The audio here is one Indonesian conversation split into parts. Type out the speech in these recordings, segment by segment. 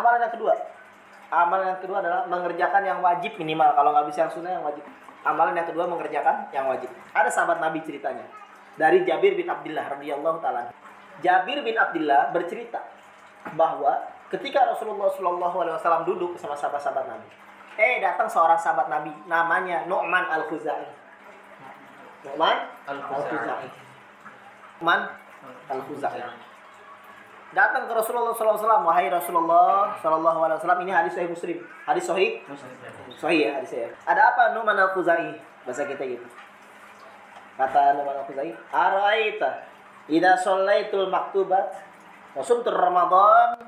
amalan yang kedua. Amalan yang kedua adalah mengerjakan yang wajib minimal. Kalau nggak bisa yang sunnah yang wajib. Amalan yang kedua mengerjakan yang wajib. Ada sahabat Nabi ceritanya dari Jabir bin Abdullah radhiyallahu taala. Jabir bin Abdullah bercerita bahwa ketika Rasulullah Shallallahu alaihi wasallam duduk bersama sahabat-sahabat Nabi, eh datang seorang sahabat Nabi namanya Nu'man al-Khuzai. Nu'man al-Khuzai. Nu'man al-Khuzai. Datang ke Rasulullah SAW, wahai Rasulullah Wasallam ini hadis Sahih Muslim, hadis Sahih, Sahih ya hadis saya. Ada apa Numan al Khuzai bahasa kita gitu. Kata Numan al Khuzai, Araita ida sallaitul maktubat sumtur Ramadan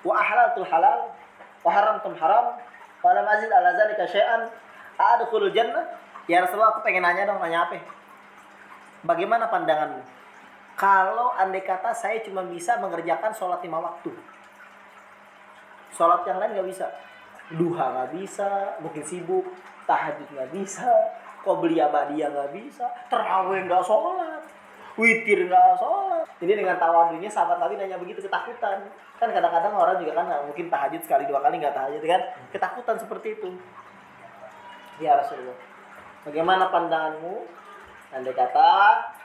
wa ahlaltul halal wa haramtum haram wa lam azid ala zalika syai'an adkhulul jannah? Ya Rasulullah aku pengen nanya dong nanya apa? Bagaimana pandanganmu kalau andai kata saya cuma bisa mengerjakan sholat lima waktu. Sholat yang lain nggak bisa. Duha nggak bisa mungkin sibuk tahajud nggak bisa beli abadiyah nggak bisa terawih nggak sholat witir nggak sholat. Ini dengan tawadunya sahabat Nabi nanya begitu ketakutan. Kan kadang-kadang orang juga kan mungkin tahajud sekali dua kali nggak tahajud kan? Ketakutan seperti itu. Ya Rasulullah. Bagaimana pandanganmu? Andai kata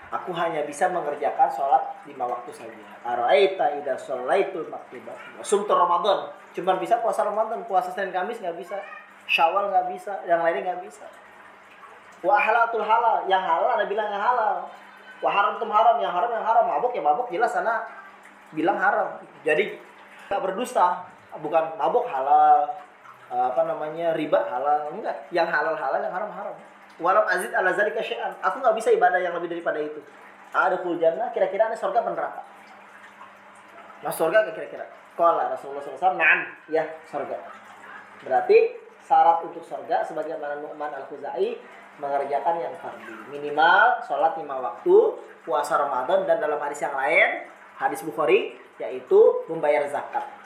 aku hanya bisa mengerjakan sholat lima waktu saja. Araita ida sholaitul maktubat. Sumtur Ramadan. Cuma bisa puasa Ramadan, puasa Senin Kamis nggak bisa. Syawal nggak bisa, yang lainnya nggak bisa. Wa halatul halal, yang halal ada bilang yang halal. Wa haram tum haram, yang haram yang haram. Mabuk ya mabuk jelas sana bilang haram. Jadi nggak berdusta, bukan mabuk halal, apa namanya riba halal enggak, yang halal halal, yang haram haram walau azid ala zalika syai'an. Aku nggak bisa ibadah yang lebih daripada itu. Ada kul jannah, kira-kira ada surga apa neraka? Mas surga kira-kira? Kala Rasulullah SAW, na'am, ya surga. Berarti syarat untuk surga sebagaimana Nu'man al-Khuzai mengerjakan yang fardu. Minimal sholat lima waktu, puasa Ramadan dan dalam hadis yang lain, hadis Bukhari yaitu membayar zakat.